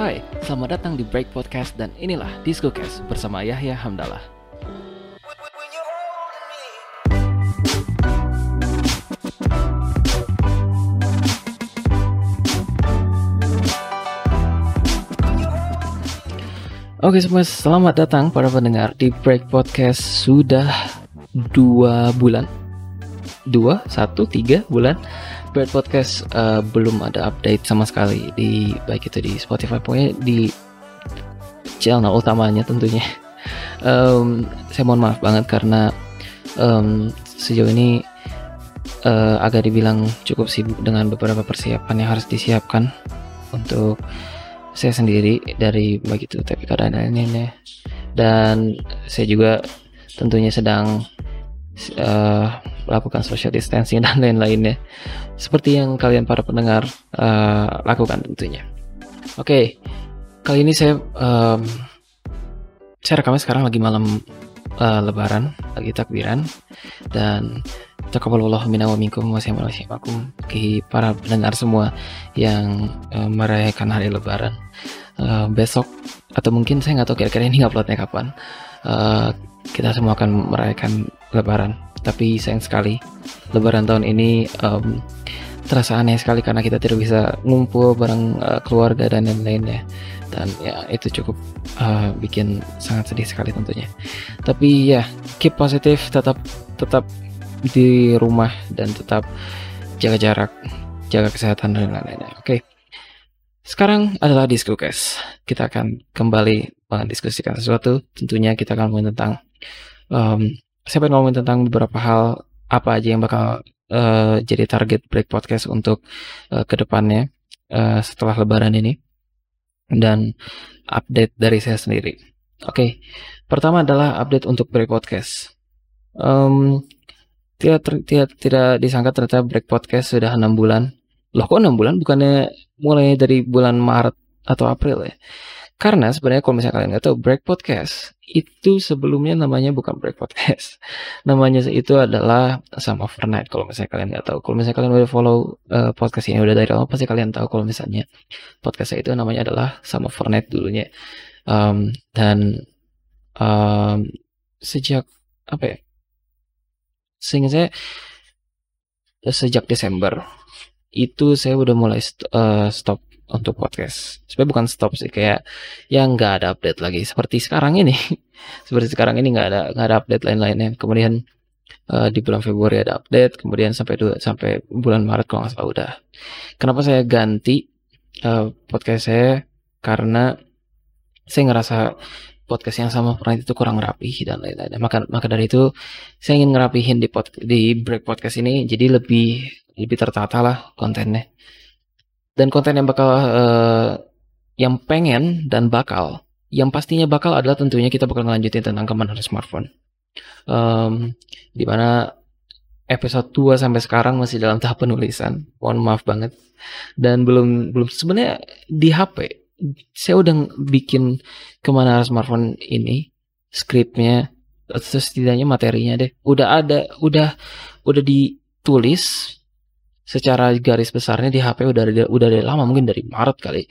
Hai, selamat datang di Break Podcast dan inilah Discocast bersama Yahya Hamdallah. Oke semua, selamat datang para pendengar di Break Podcast sudah dua bulan, dua, satu, tiga bulan. Break Podcast uh, belum ada update sama sekali di baik itu di Spotify, pokoknya di channel utamanya tentunya. Um, saya mohon maaf banget karena um, sejauh ini uh, agak dibilang cukup sibuk dengan beberapa persiapan yang harus disiapkan untuk saya sendiri dari begitu tapi dan lain-lainnya dan saya juga tentunya sedang uh, melakukan social distancing dan lain-lainnya. Seperti yang kalian para pendengar uh, lakukan tentunya. Oke okay, kali ini saya um, saya rekamnya sekarang lagi malam uh, lebaran lagi takbiran. Dan Takabalullah minna wa minkum wa aku bagi para pendengar semua yang merayakan hari lebaran. Besok atau mungkin saya nggak tahu kira-kira ini uploadnya kapan. Kita semua akan merayakan lebaran tapi sayang sekali lebaran tahun ini um, terasa aneh sekali karena kita tidak bisa ngumpul bareng uh, keluarga dan lain-lainnya dan ya itu cukup uh, bikin sangat sedih sekali tentunya tapi ya keep positif tetap tetap di rumah dan tetap jaga jarak, jaga kesehatan dan lain-lainnya. Oke. Sekarang adalah guys. Kita akan kembali mendiskusikan sesuatu. Tentunya kita akan ngomongin tentang um, saya pengen ngomongin tentang beberapa hal apa aja yang bakal uh, jadi target break podcast untuk uh, ke depannya uh, setelah lebaran ini dan update dari saya sendiri. Oke, okay. pertama adalah update untuk break podcast. Um, tidak, tidak, tidak disangka ternyata break podcast sudah enam bulan. Loh kok enam bulan? Bukannya mulai dari bulan Maret atau April ya? Karena sebenarnya kalau misalnya kalian nggak tahu break podcast itu sebelumnya namanya bukan break podcast, namanya itu adalah sama overnight. Kalau misalnya kalian nggak tahu, kalau misalnya kalian udah follow uh, podcast ini udah dari awal pasti kalian tahu kalau misalnya podcast itu namanya adalah sama overnight dulunya. Um, dan um, sejak apa ya? sehingga saya sejak Desember itu saya udah mulai st uh, stop untuk podcast. Sebenarnya bukan stop sih kayak yang nggak ada update lagi seperti sekarang ini. seperti sekarang ini nggak ada nggak ada update lain-lainnya. Kemudian uh, di bulan Februari ada update, kemudian sampai dua, sampai bulan Maret kalau nggak salah udah. Kenapa saya ganti uh, podcast saya? Karena saya ngerasa podcast yang sama pernah itu kurang rapi dan lain-lain. Maka maka dari itu saya ingin ngerapihin di pod, di break podcast ini jadi lebih lebih tertata lah kontennya. Dan konten yang bakal uh, yang pengen dan bakal yang pastinya bakal adalah tentunya kita bakal ngelanjutin tentang keamanan smartphone. Um, di mana episode 2 sampai sekarang masih dalam tahap penulisan. Mohon maaf banget. Dan belum belum sebenarnya di HP saya udah bikin ke mana smartphone ini skripnya atau setidaknya materinya deh udah ada udah udah ditulis secara garis besarnya di HP udah udah dari lama mungkin dari Maret kali.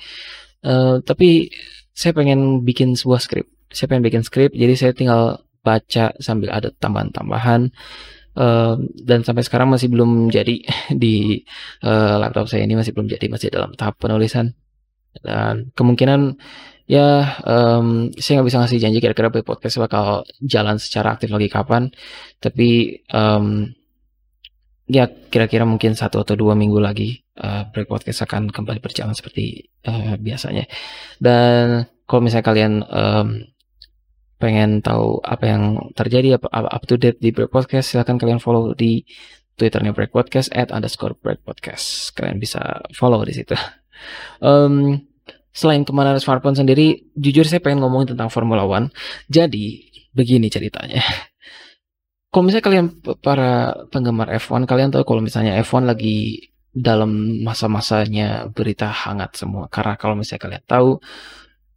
Uh, tapi saya pengen bikin sebuah skrip. Saya pengen bikin skrip jadi saya tinggal baca sambil ada tambahan-tambahan. Uh, dan sampai sekarang masih belum jadi di uh, laptop saya ini masih belum jadi masih dalam tahap penulisan. Dan kemungkinan ya um, saya nggak bisa ngasih janji kira-kira podcast bakal jalan secara aktif lagi kapan. Tapi um, ya kira-kira mungkin satu atau dua minggu lagi uh, break podcast akan kembali berjalan seperti uh, biasanya dan kalau misalnya kalian um, pengen tahu apa yang terjadi apa up to date di break podcast silahkan kalian follow di twitternya break podcast at underscore break podcast kalian bisa follow di situ um, selain ke mana smartphone sendiri, jujur saya pengen ngomongin tentang Formula One. Jadi begini ceritanya. Kalau misalnya kalian para penggemar F1, kalian tahu kalau misalnya F1 lagi dalam masa-masanya berita hangat semua. Karena kalau misalnya kalian tahu,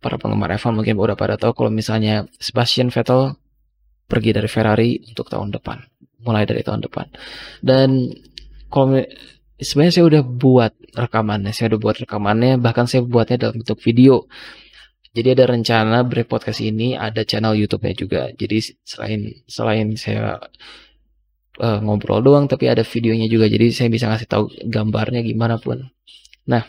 para penggemar F1 mungkin udah pada tahu kalau misalnya Sebastian Vettel pergi dari Ferrari untuk tahun depan. Mulai dari tahun depan. Dan kalau sebenarnya saya udah buat rekamannya, saya udah buat rekamannya, bahkan saya buatnya dalam bentuk video. Jadi ada rencana break podcast ini ada channel YouTube-nya juga. Jadi selain selain saya uh, ngobrol doang, tapi ada videonya juga. Jadi saya bisa ngasih tahu gambarnya gimana pun. Nah,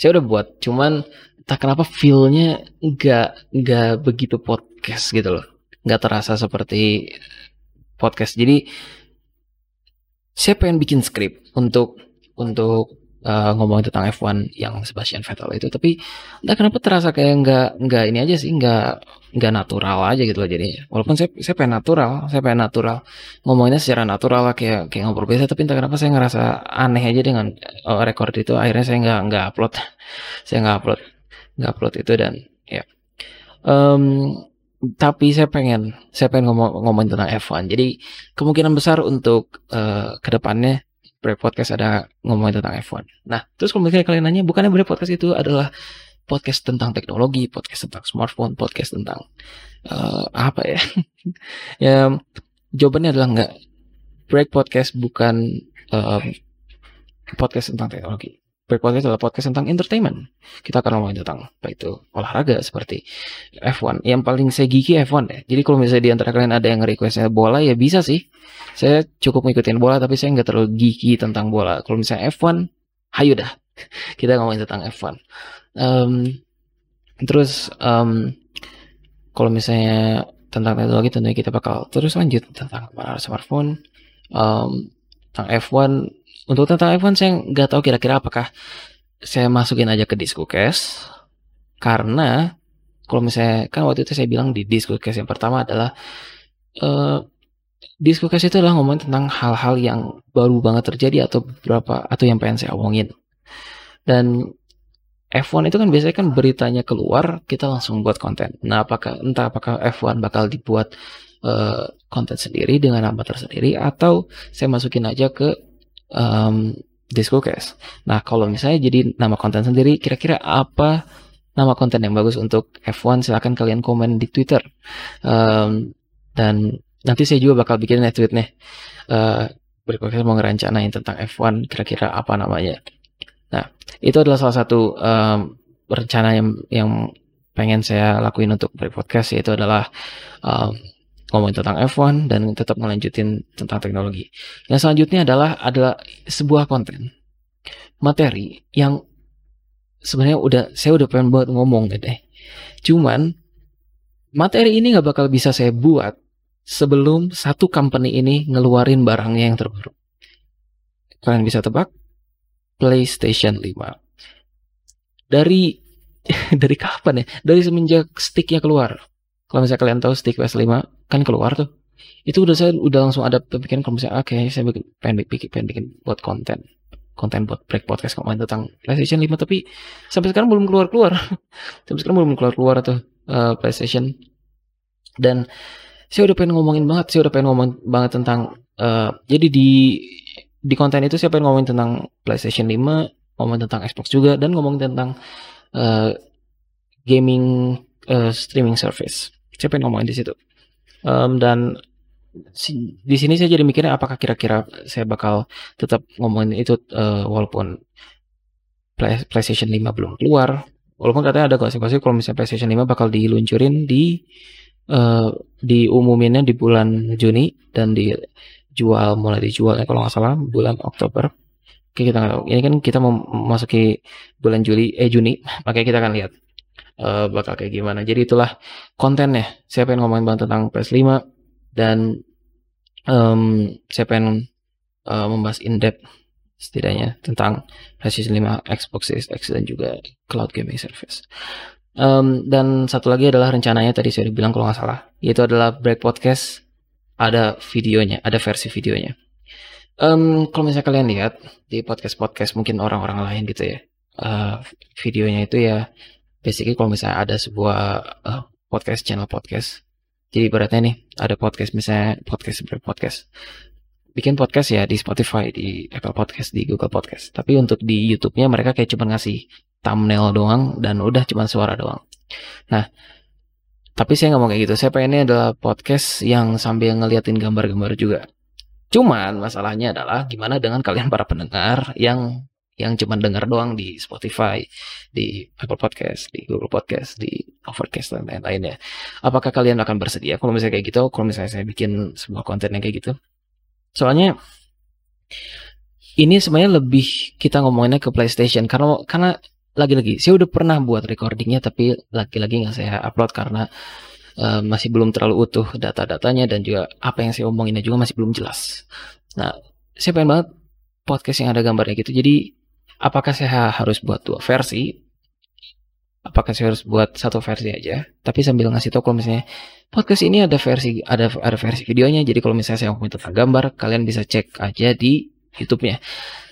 saya udah buat, cuman tak kenapa feel-nya nggak nggak begitu podcast gitu loh, nggak terasa seperti podcast. Jadi saya pengen bikin skrip untuk untuk uh, ngomongin tentang F1 yang Sebastian Vettel itu. Tapi entah kenapa terasa kayak nggak nggak ini aja sih nggak nggak natural aja gitu loh jadinya. Walaupun saya saya pengen natural saya pengen natural. Ngomonginnya secara natural lah kayak kayak ngobrol biasa. Tapi entah kenapa saya ngerasa aneh aja dengan uh, record itu. Akhirnya saya nggak nggak upload. Saya nggak upload nggak upload itu dan ya. Um, tapi saya pengen saya pengen ngomong ngomongin tentang F1 jadi kemungkinan besar untuk uh, ke depannya Brave Podcast ada ngomongin tentang F1 nah terus kalau misalnya kalian nanya bukannya Brave Podcast itu adalah podcast tentang teknologi podcast tentang smartphone podcast tentang uh, apa ya? Ya jawabannya adalah enggak. Break Podcast bukan uh, podcast tentang teknologi Break Podcast adalah podcast tentang entertainment. Kita akan ngomongin tentang apa itu olahraga seperti F1. Yang paling saya gigi F1 ya. Jadi kalau misalnya di antara kalian ada yang requestnya bola ya bisa sih. Saya cukup ngikutin bola tapi saya nggak terlalu gigi tentang bola. Kalau misalnya F1, hayu dah. Kita ngomongin tentang F1. Um, terus um, kalau misalnya tentang teknologi tentunya kita bakal terus lanjut tentang smartphone, um, tentang F1 untuk tentang iPhone saya nggak tahu kira-kira apakah saya masukin aja ke Discocast karena kalau misalnya kan waktu itu saya bilang di Discocast yang pertama adalah uh, Discocast itu adalah ngomongin tentang hal-hal yang baru banget terjadi atau berapa atau yang pengen saya omongin dan F1 itu kan biasanya kan beritanya keluar kita langsung buat konten. Nah apakah entah apakah F1 bakal dibuat uh, konten sendiri dengan nama tersendiri atau saya masukin aja ke um, Discocast. Nah, kalau misalnya jadi nama konten sendiri, kira-kira apa nama konten yang bagus untuk F1? Silahkan kalian komen di Twitter. Um, dan nanti saya juga bakal bikin tweet nih. Uh, berikutnya mau ngerencanain tentang F1, kira-kira apa namanya. Nah, itu adalah salah satu um, rencana yang, yang pengen saya lakuin untuk podcast yaitu adalah um, ngomongin tentang F1 dan tetap melanjutin tentang teknologi. Yang selanjutnya adalah adalah sebuah konten materi yang sebenarnya udah saya udah pengen buat ngomong deh. Cuman materi ini nggak bakal bisa saya buat sebelum satu company ini ngeluarin barangnya yang terbaru. Kalian bisa tebak? PlayStation 5. Dari dari kapan ya? Dari semenjak sticknya keluar. Kalau misalnya kalian tahu stick PS5 kan keluar tuh. Itu udah saya udah langsung ada pemikiran kalau misalnya oke okay, saya pengen bikin, pengen bikin buat konten konten buat break podcast ngomongin tentang PlayStation 5 tapi sampai sekarang belum keluar keluar sampai sekarang belum keluar keluar tuh uh, PlayStation. Dan saya udah pengen ngomongin banget saya udah pengen ngomong banget tentang uh, jadi di di konten itu saya pengen ngomongin tentang PlayStation 5 ngomongin tentang Xbox juga dan ngomongin tentang uh, gaming uh, streaming service saya pengen ngomongin di situ. Um, dan si, di sini saya jadi mikirnya apakah kira-kira saya bakal tetap ngomongin itu uh, walaupun Play, PlayStation 5 belum keluar. Walaupun katanya ada gosip-gosip kalau misalnya PlayStation 5 bakal diluncurin di uh, diumuminnya di bulan Juni dan dijual mulai dijual ya kalau nggak salah bulan Oktober. Oke kita ini kan kita memasuki bulan Juli eh Juni. Makanya kita akan lihat uh, bakal kayak gimana. Jadi itulah kontennya. Saya pengen ngomongin banget tentang PS5 dan um, saya pengen uh, membahas in depth setidaknya tentang PlayStation 5, Xbox Series X dan juga cloud gaming service. Um, dan satu lagi adalah rencananya tadi saya bilang kalau nggak salah, yaitu adalah break podcast ada videonya, ada versi videonya. Um, kalau misalnya kalian lihat di podcast podcast mungkin orang-orang lain gitu ya, uh, videonya itu ya basically kalau misalnya ada sebuah uh, podcast channel podcast jadi beratnya nih ada podcast misalnya podcast podcast bikin podcast ya di Spotify di Apple Podcast di Google Podcast. Tapi untuk di YouTube-nya mereka kayak cuma ngasih thumbnail doang dan udah cuma suara doang. Nah tapi saya nggak mau kayak gitu. Saya pengennya adalah podcast yang sambil ngeliatin gambar-gambar juga. Cuman masalahnya adalah gimana dengan kalian para pendengar yang yang cuma dengar doang di Spotify, di Apple Podcast, di Google Podcast, di Overcast dan lain-lainnya. Apakah kalian akan bersedia kalau misalnya kayak gitu? Kalau misalnya saya bikin sebuah konten yang kayak gitu, soalnya ini sebenarnya lebih kita ngomonginnya ke PlayStation karena karena lagi-lagi saya udah pernah buat recordingnya tapi lagi-lagi nggak saya upload karena uh, masih belum terlalu utuh data-datanya dan juga apa yang saya omonginnya juga masih belum jelas. Nah, saya pengen banget podcast yang ada gambarnya gitu. Jadi apakah saya harus buat dua versi? Apakah saya harus buat satu versi aja? Tapi sambil ngasih tau kalau misalnya podcast ini ada versi ada ada versi videonya. Jadi kalau misalnya saya mau tentang gambar, kalian bisa cek aja di YouTube-nya.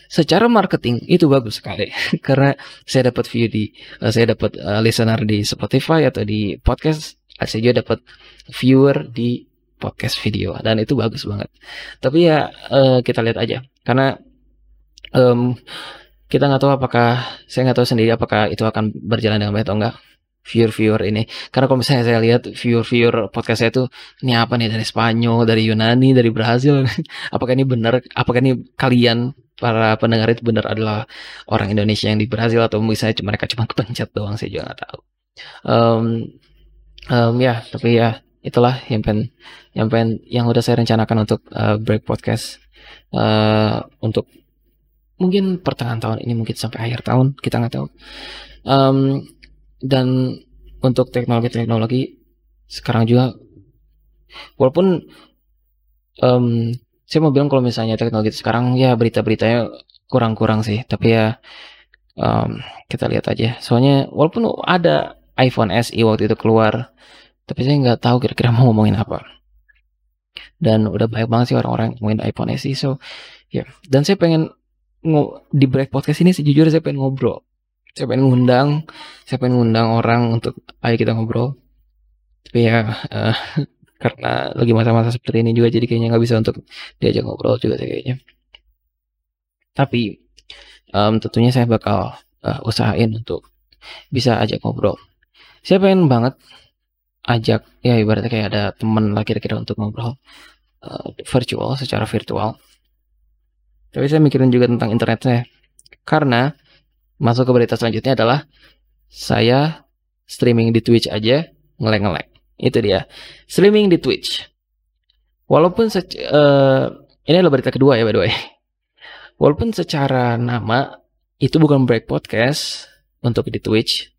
Secara marketing itu bagus sekali karena saya dapat view di uh, saya dapat uh, listener di Spotify atau di podcast, saya juga dapat viewer di podcast video dan itu bagus banget. Tapi ya uh, kita lihat aja karena um, kita nggak tahu apakah saya nggak tahu sendiri apakah itu akan berjalan dengan baik atau enggak viewer-viewer ini. Karena kalau misalnya saya lihat viewer-viewer podcast saya itu ini apa nih dari Spanyol dari Yunani dari Brazil? Apakah ini benar apakah ini kalian para pendengar itu benar adalah orang Indonesia yang di Brazil atau misalnya mereka cuma kepencet doang saya juga nggak tahu. Um, um, ya tapi ya itulah yang pen yang pen yang udah saya rencanakan untuk uh, break podcast uh, untuk mungkin pertengahan tahun ini mungkin sampai akhir tahun kita nggak tahu. Um, dan untuk teknologi-teknologi sekarang juga walaupun um, saya mau bilang kalau misalnya teknologi sekarang ya berita-beritanya kurang-kurang sih tapi ya um, kita lihat aja. Soalnya walaupun ada iPhone SE waktu itu keluar tapi saya nggak tahu kira-kira mau ngomongin apa. Dan udah banyak banget sih orang-orang ngomongin iPhone SE so ya. Yeah. dan saya pengen di break podcast ini sejujurnya saya pengen ngobrol. Saya pengen ngundang saya pengen ngundang orang untuk ayo kita ngobrol. Tapi ya uh, karena lagi masa-masa seperti ini juga jadi kayaknya nggak bisa untuk diajak ngobrol juga sih kayaknya. Tapi um, tentunya saya bakal uh, usahain untuk bisa ajak ngobrol. Saya pengen banget ajak ya ibaratnya kayak ada temen lah kira-kira untuk ngobrol uh, virtual secara virtual tapi saya mikirin juga tentang internet saya. Karena masuk ke berita selanjutnya adalah saya streaming di Twitch aja ngelek-ngelek. Itu dia. Streaming di Twitch. Walaupun uh, ini adalah berita kedua ya by the way. Walaupun secara nama itu bukan break podcast untuk di Twitch,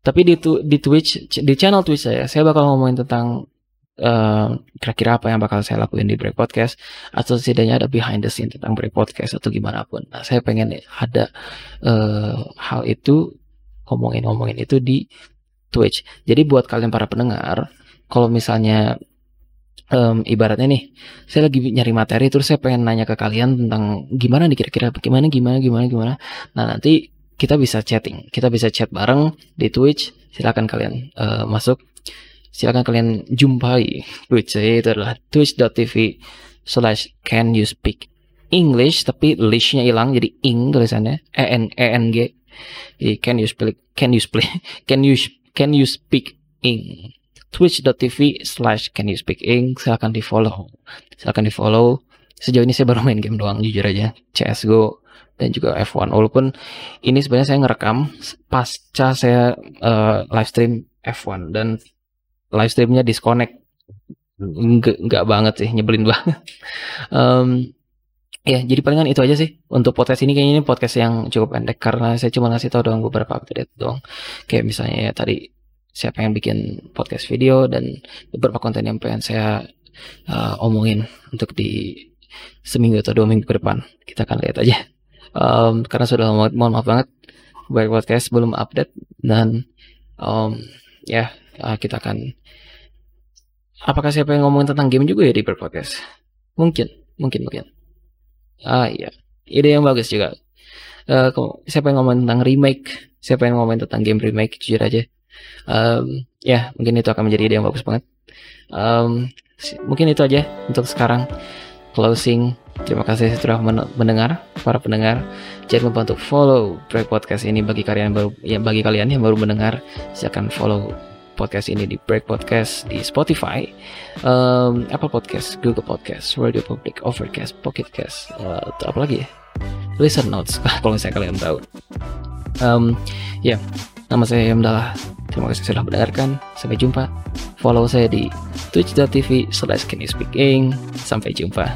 tapi di di Twitch di channel Twitch saya saya bakal ngomongin tentang kira kira-kira apa yang bakal saya lakuin di Break Podcast atau setidaknya ada behind the scene tentang Break Podcast atau gimana pun. Nah, saya pengen ada uh, hal itu ngomongin-ngomongin itu di Twitch. Jadi buat kalian para pendengar, kalau misalnya um, ibaratnya nih, saya lagi nyari materi terus saya pengen nanya ke kalian tentang gimana nih kira-kira gimana gimana gimana gimana. Nah, nanti kita bisa chatting, kita bisa chat bareng di Twitch. Silakan kalian uh, masuk silakan kalian jumpai Twitch itu adalah twitch.tv slash can you speak English tapi lishnya hilang jadi ing tulisannya e n e n g. Jadi can you speak can you speak can you can you speak ing. twitch.tv slash can you speak ing silakan di follow silakan di follow sejauh ini saya baru main game doang jujur aja. CSGO dan juga F1 walaupun ini sebenarnya saya ngerekam pasca saya uh, live stream F1 dan live streamnya disconnect. Enggak, enggak banget sih nyebelin banget. Um, ya jadi palingan itu aja sih untuk podcast ini. Kayaknya ini podcast yang cukup pendek karena saya cuma ngasih tahu doang beberapa update doang. Kayak misalnya ya, tadi saya pengen bikin podcast video dan beberapa konten yang pengen saya uh, omongin untuk di seminggu atau dua minggu ke depan. Kita akan lihat aja. Um, karena sudah mohon, maaf banget. Baik podcast belum update dan um, ya uh, kita akan apakah saya pengen ngomongin tentang game juga ya di podcast? Mungkin mungkin mungkin. Ah iya. Ide yang bagus juga. Uh, saya pengen ngomongin tentang remake? Saya pengen ngomongin tentang game remake? Jujur aja. Um, ya mungkin itu akan menjadi ide yang bagus banget. Um, mungkin itu aja untuk sekarang. Closing. Terima kasih sudah mendengar para pendengar. Jangan lupa untuk follow Break Podcast ini bagi kalian baru ya bagi kalian yang baru mendengar silakan follow podcast ini di Break Podcast di Spotify, um, Apple Podcast, Google Podcast, Radio Public, Overcast, Pocket Cast, uh, apa lagi ya? Listen Notes kalau misalnya kalian tahu. Um, ya, yeah, nama saya Yamdalah. Terima kasih sudah mendengarkan. Sampai jumpa. Follow saya di twitch.tv slash Sampai jumpa.